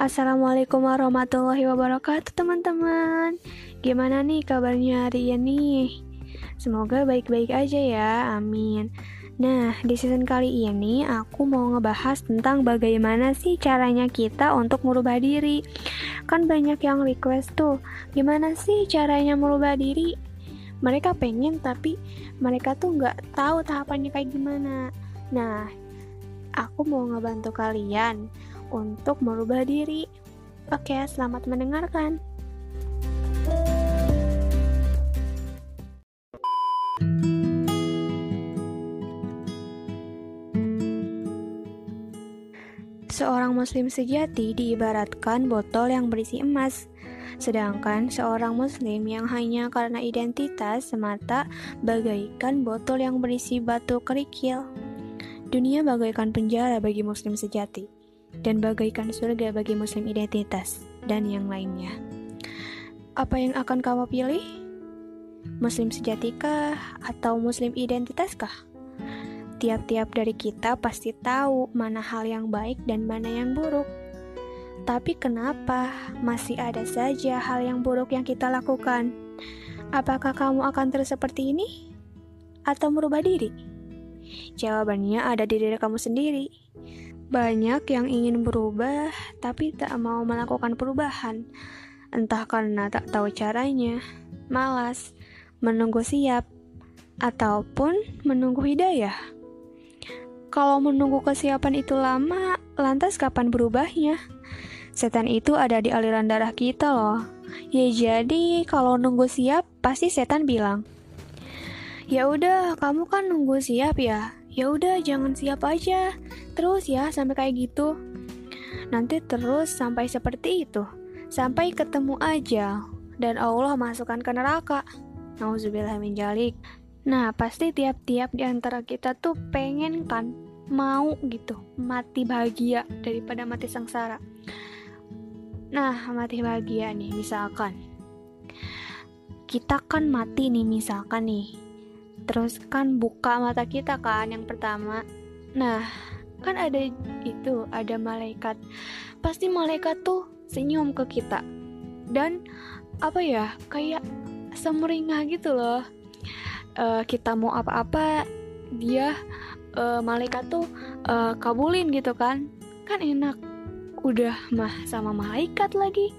Assalamualaikum warahmatullahi wabarakatuh teman-teman Gimana nih kabarnya hari ini? Semoga baik-baik aja ya, amin Nah, di season kali ini aku mau ngebahas tentang bagaimana sih caranya kita untuk merubah diri Kan banyak yang request tuh, gimana sih caranya merubah diri? Mereka pengen tapi mereka tuh nggak tahu tahapannya kayak gimana Nah, aku mau ngebantu kalian untuk merubah diri. Oke, selamat mendengarkan. Seorang muslim sejati diibaratkan botol yang berisi emas. Sedangkan seorang muslim yang hanya karena identitas semata bagaikan botol yang berisi batu kerikil. Dunia bagaikan penjara bagi muslim sejati dan bagaikan surga bagi muslim identitas dan yang lainnya. Apa yang akan kamu pilih? Muslim sejatikah atau muslim identitaskah? Tiap-tiap dari kita pasti tahu mana hal yang baik dan mana yang buruk. Tapi kenapa masih ada saja hal yang buruk yang kita lakukan? Apakah kamu akan terus seperti ini? Atau merubah diri? Jawabannya ada di diri kamu sendiri. Banyak yang ingin berubah, tapi tak mau melakukan perubahan. Entah karena tak tahu caranya, malas, menunggu siap, ataupun menunggu hidayah. Kalau menunggu kesiapan itu lama, lantas kapan berubahnya? Setan itu ada di aliran darah kita loh. Ya jadi, kalau nunggu siap, pasti setan bilang, Ya udah, kamu kan nunggu siap ya. Ya udah, jangan siap aja. Terus ya sampai kayak gitu. Nanti terus sampai seperti itu. Sampai ketemu aja dan Allah masukkan ke neraka. Nauzubillah min jalik. Nah, pasti tiap-tiap di antara kita tuh pengen kan mau gitu mati bahagia daripada mati sengsara. Nah, mati bahagia nih misalkan. Kita kan mati nih misalkan nih terus kan buka mata kita kan yang pertama nah kan ada itu ada malaikat. Pasti malaikat tuh senyum ke kita. Dan apa ya kayak semeringah gitu loh. Uh, kita mau apa-apa dia uh, malaikat tuh uh, kabulin gitu kan. Kan enak. Udah mah sama malaikat lagi.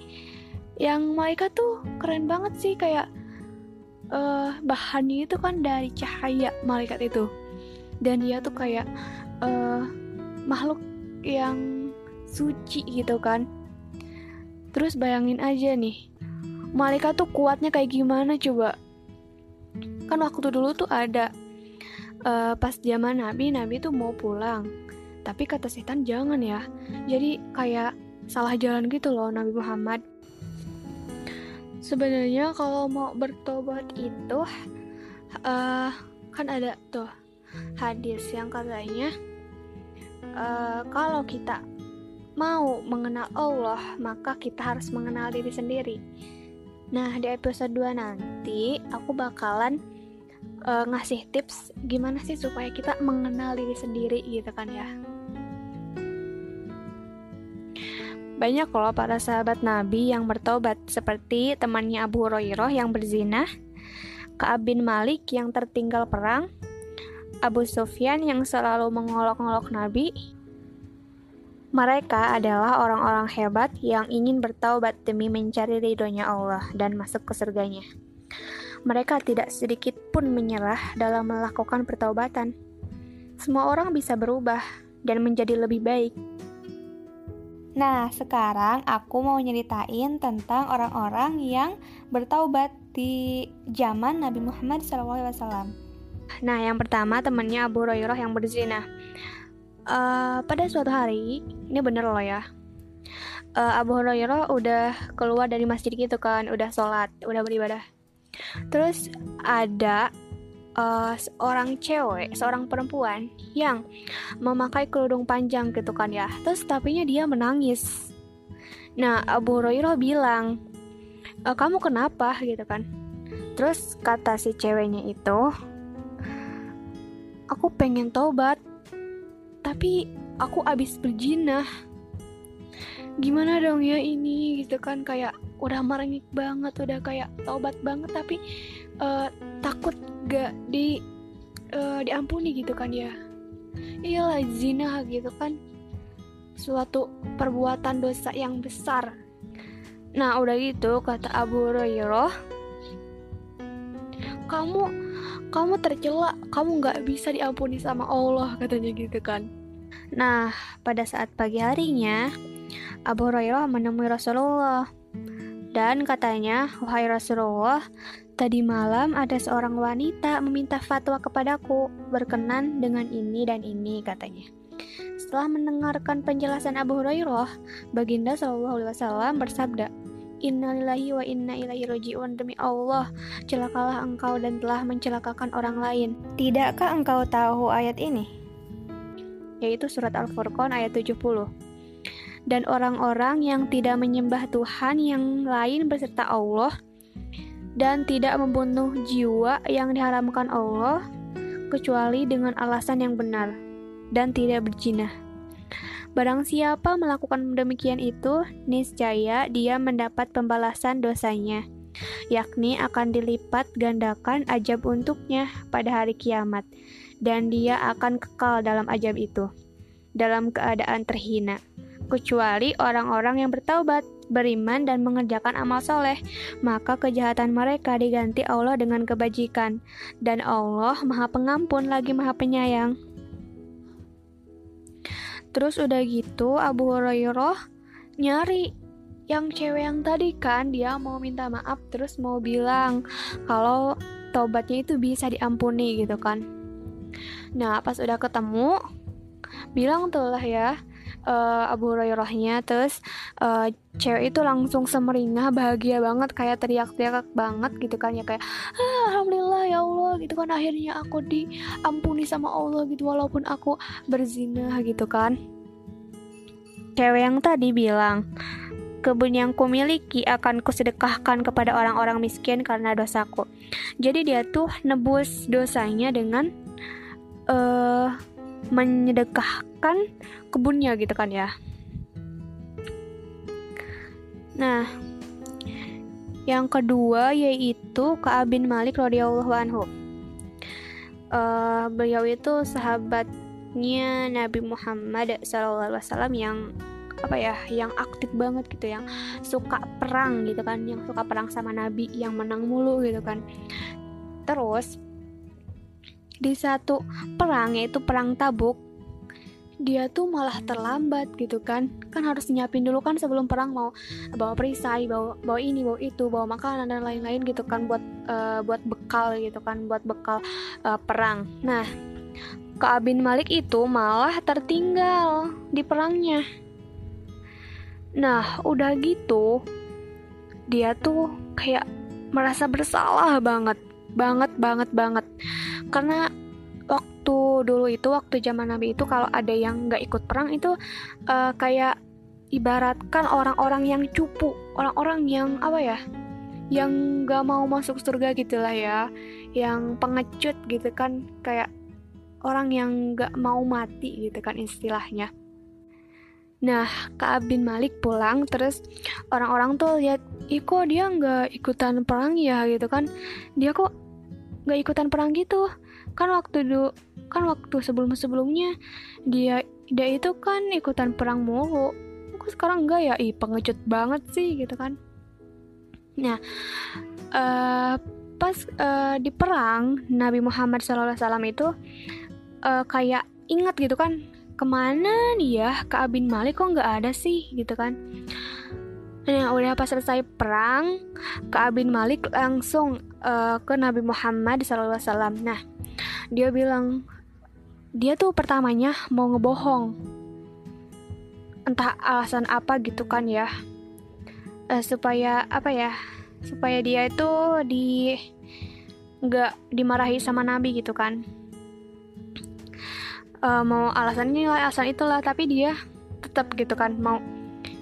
Yang malaikat tuh keren banget sih kayak uh, bahannya itu kan dari cahaya malaikat itu. Dan dia tuh kayak uh, makhluk yang suci gitu kan. Terus bayangin aja nih malaikat tuh kuatnya kayak gimana coba? Kan waktu dulu tuh ada uh, pas zaman nabi nabi tuh mau pulang. Tapi kata setan jangan ya. Jadi kayak salah jalan gitu loh Nabi Muhammad. Sebenarnya kalau mau bertobat itu uh, kan ada tuh hadis yang katanya uh, kalau kita mau mengenal Allah maka kita harus mengenal diri sendiri. Nah di episode 2 nanti aku bakalan uh, ngasih tips gimana sih supaya kita mengenal diri sendiri gitu kan ya. Banyak loh para sahabat Nabi yang bertobat seperti temannya Abu Hurairah yang berzina, Ka'ab bin Malik yang tertinggal perang, Abu Sufyan yang selalu mengolok-olok Nabi. Mereka adalah orang-orang hebat yang ingin bertaubat demi mencari ridhonya Allah dan masuk ke surganya. Mereka tidak sedikit pun menyerah dalam melakukan pertaubatan. Semua orang bisa berubah dan menjadi lebih baik Nah, sekarang aku mau nyeritain tentang orang-orang yang bertaubat di zaman Nabi Muhammad SAW. Nah, yang pertama temannya Abu Hurairah yang berzina. Uh, pada suatu hari, ini bener loh ya. Uh, Abu Hurairah udah keluar dari masjid gitu kan, udah sholat, udah beribadah. Terus ada uh, seorang cewek, seorang perempuan yang memakai kerudung panjang gitu kan ya. Terus tapinya dia menangis. Nah, Abu Hurairah bilang, e, "Kamu kenapa?" gitu kan. Terus kata si ceweknya itu, "Aku pengen tobat, tapi aku abis berjinah." gimana dong ya ini gitu kan kayak udah merengik banget udah kayak tobat banget tapi uh, takut gak di uh, diampuni gitu kan ya. Iyalah zina gitu kan. Suatu perbuatan dosa yang besar. Nah udah gitu kata Abu Hurairah kamu kamu tercela kamu nggak bisa diampuni sama Allah katanya gitu kan nah pada saat pagi harinya Abu Hurairah menemui Rasulullah dan katanya, "Wahai Rasulullah, tadi malam ada seorang wanita meminta fatwa kepadaku berkenan dengan ini dan ini," katanya. Setelah mendengarkan penjelasan Abu Hurairah, Baginda Shallallahu Alaihi Wasallam bersabda, Innalillahi wa inna ilaihi roji'un demi Allah, celakalah engkau dan telah mencelakakan orang lain. Tidakkah engkau tahu ayat ini? Yaitu surat Al-Furqan ayat 70 dan orang-orang yang tidak menyembah Tuhan yang lain beserta Allah dan tidak membunuh jiwa yang diharamkan Allah kecuali dengan alasan yang benar dan tidak berzina. Barang siapa melakukan demikian itu, niscaya dia mendapat pembalasan dosanya, yakni akan dilipat gandakan ajab untuknya pada hari kiamat, dan dia akan kekal dalam ajab itu, dalam keadaan terhina kecuali orang-orang yang bertaubat, beriman, dan mengerjakan amal soleh, maka kejahatan mereka diganti Allah dengan kebajikan, dan Allah Maha Pengampun lagi Maha Penyayang. Terus udah gitu Abu Hurairah nyari yang cewek yang tadi kan dia mau minta maaf terus mau bilang kalau taubatnya itu bisa diampuni gitu kan. Nah pas udah ketemu bilang tuh lah ya uh, Abu Hurairahnya terus uh, cewek itu langsung semeringah bahagia banget kayak teriak-teriak banget gitu kan ya kayak ah, alhamdulillah ya Allah gitu kan akhirnya aku diampuni sama Allah gitu walaupun aku berzina gitu kan cewek yang tadi bilang kebun yang kumiliki akan kusedekahkan kepada orang-orang miskin karena dosaku. Jadi dia tuh nebus dosanya dengan uh, menyedekahkan kebunnya gitu kan ya. Nah, yang kedua yaitu Ka'ab bin Malik radhiyallahu anhu. Uh, beliau itu sahabatnya Nabi Muhammad SAW yang apa ya yang aktif banget gitu yang suka perang gitu kan yang suka perang sama Nabi yang menang mulu gitu kan terus di satu perang yaitu perang Tabuk dia tuh malah terlambat gitu kan. Kan harus nyiapin dulu kan sebelum perang mau bawa perisai bawa bawa ini bawa itu bawa makanan dan lain-lain gitu kan buat uh, buat bekal gitu kan buat bekal uh, perang. Nah Ka'ab bin Malik itu malah tertinggal di perangnya. Nah udah gitu dia tuh kayak merasa bersalah banget banget banget banget. Karena waktu dulu itu waktu zaman Nabi itu kalau ada yang nggak ikut perang itu uh, kayak ibaratkan orang-orang yang cupu orang-orang yang apa ya yang nggak mau masuk surga gitulah ya yang pengecut gitu kan kayak orang yang nggak mau mati gitu kan istilahnya Nah, Kak bin Malik pulang, terus orang-orang tuh lihat, ih kok dia nggak ikutan perang ya? Gitu kan? Dia kok nggak ikutan perang gitu? Kan waktu dulu kan waktu sebelum sebelumnya dia dia itu kan ikutan perang mulu. Kok sekarang enggak ya? Ih pengecut banget sih gitu kan. Nah uh, pas uh, di perang Nabi Muhammad SAW itu uh, kayak ingat gitu kan ke mana nih ya ke Abin Malik kok nggak ada sih gitu kan Nah, udah pas selesai perang, Ka'ab bin Malik langsung uh, ke Nabi Muhammad SAW. Nah, dia bilang, dia tuh pertamanya mau ngebohong. Entah alasan apa gitu kan ya. Uh, supaya, apa ya, supaya dia itu di nggak dimarahi sama Nabi gitu kan. Uh, mau alasannya alasan itulah, tapi dia tetap gitu kan mau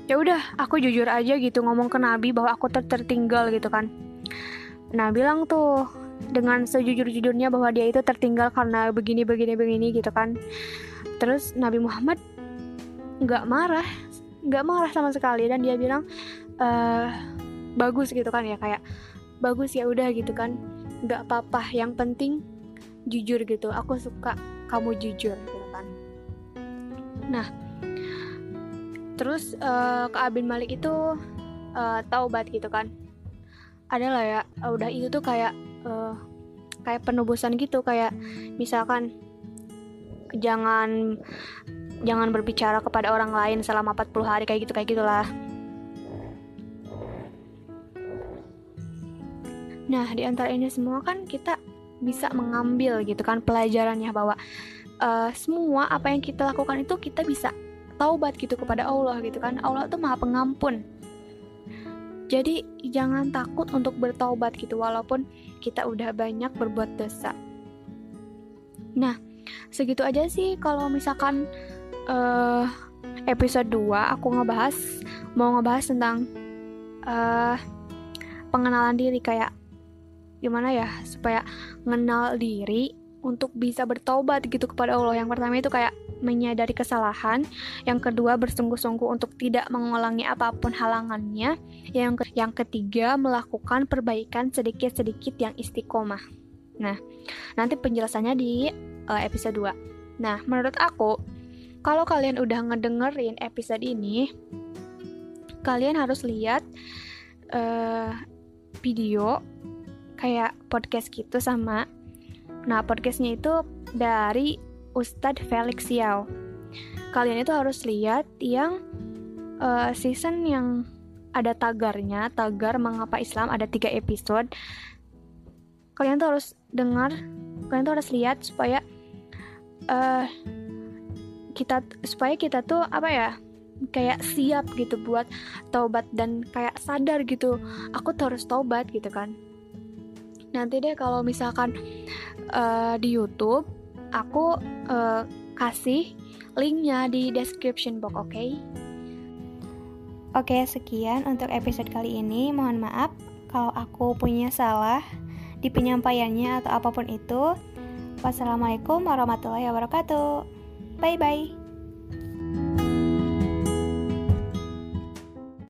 ya udah aku jujur aja gitu ngomong ke Nabi bahwa aku ter tertinggal gitu kan. Nah bilang tuh dengan sejujur-jujurnya bahwa dia itu tertinggal karena begini begini begini gitu kan. Terus Nabi Muhammad nggak marah nggak marah sama sekali dan dia bilang uh, bagus gitu kan ya kayak bagus ya udah gitu kan. Nggak apa-apa yang penting jujur gitu. Aku suka kamu jujur gitu kan. Nah terus uh, ke Abin Malik itu uh, taubat gitu kan. Adalah ya udah itu tuh kayak uh, kayak penubusan gitu kayak misalkan jangan jangan berbicara kepada orang lain selama 40 hari kayak gitu kayak gitulah. Nah di antara ini semua kan kita bisa mengambil gitu kan pelajarannya bahwa uh, semua apa yang kita lakukan itu kita bisa taubat gitu kepada Allah gitu kan Allah tuh maha pengampun jadi jangan takut untuk bertaubat gitu walaupun kita udah banyak berbuat dosa. Nah, segitu aja sih kalau misalkan uh, episode 2 aku ngebahas mau ngebahas tentang uh, pengenalan diri kayak gimana ya supaya mengenal diri untuk bisa bertobat gitu kepada Allah. Yang pertama itu kayak menyadari kesalahan, yang kedua bersungguh-sungguh untuk tidak mengulangi apa pun halangannya, yang ke yang ketiga melakukan perbaikan sedikit-sedikit yang istiqomah. Nah, nanti penjelasannya di uh, episode 2. Nah, menurut aku kalau kalian udah ngedengerin episode ini, kalian harus lihat uh, video kayak podcast gitu sama Nah, podcastnya itu dari Ustadz Felix Yao. Kalian itu harus lihat yang uh, season yang ada tagarnya, tagar mengapa Islam ada tiga episode. Kalian tuh harus dengar, kalian tuh harus lihat supaya uh, kita supaya kita tuh apa ya kayak siap gitu buat taubat dan kayak sadar gitu aku tuh harus taubat gitu kan nanti deh kalau misalkan uh, di YouTube aku uh, kasih linknya di description box, oke? Okay? Oke, sekian untuk episode kali ini. Mohon maaf kalau aku punya salah di penyampaiannya atau apa pun itu. Wassalamualaikum warahmatullahi wabarakatuh. Bye bye.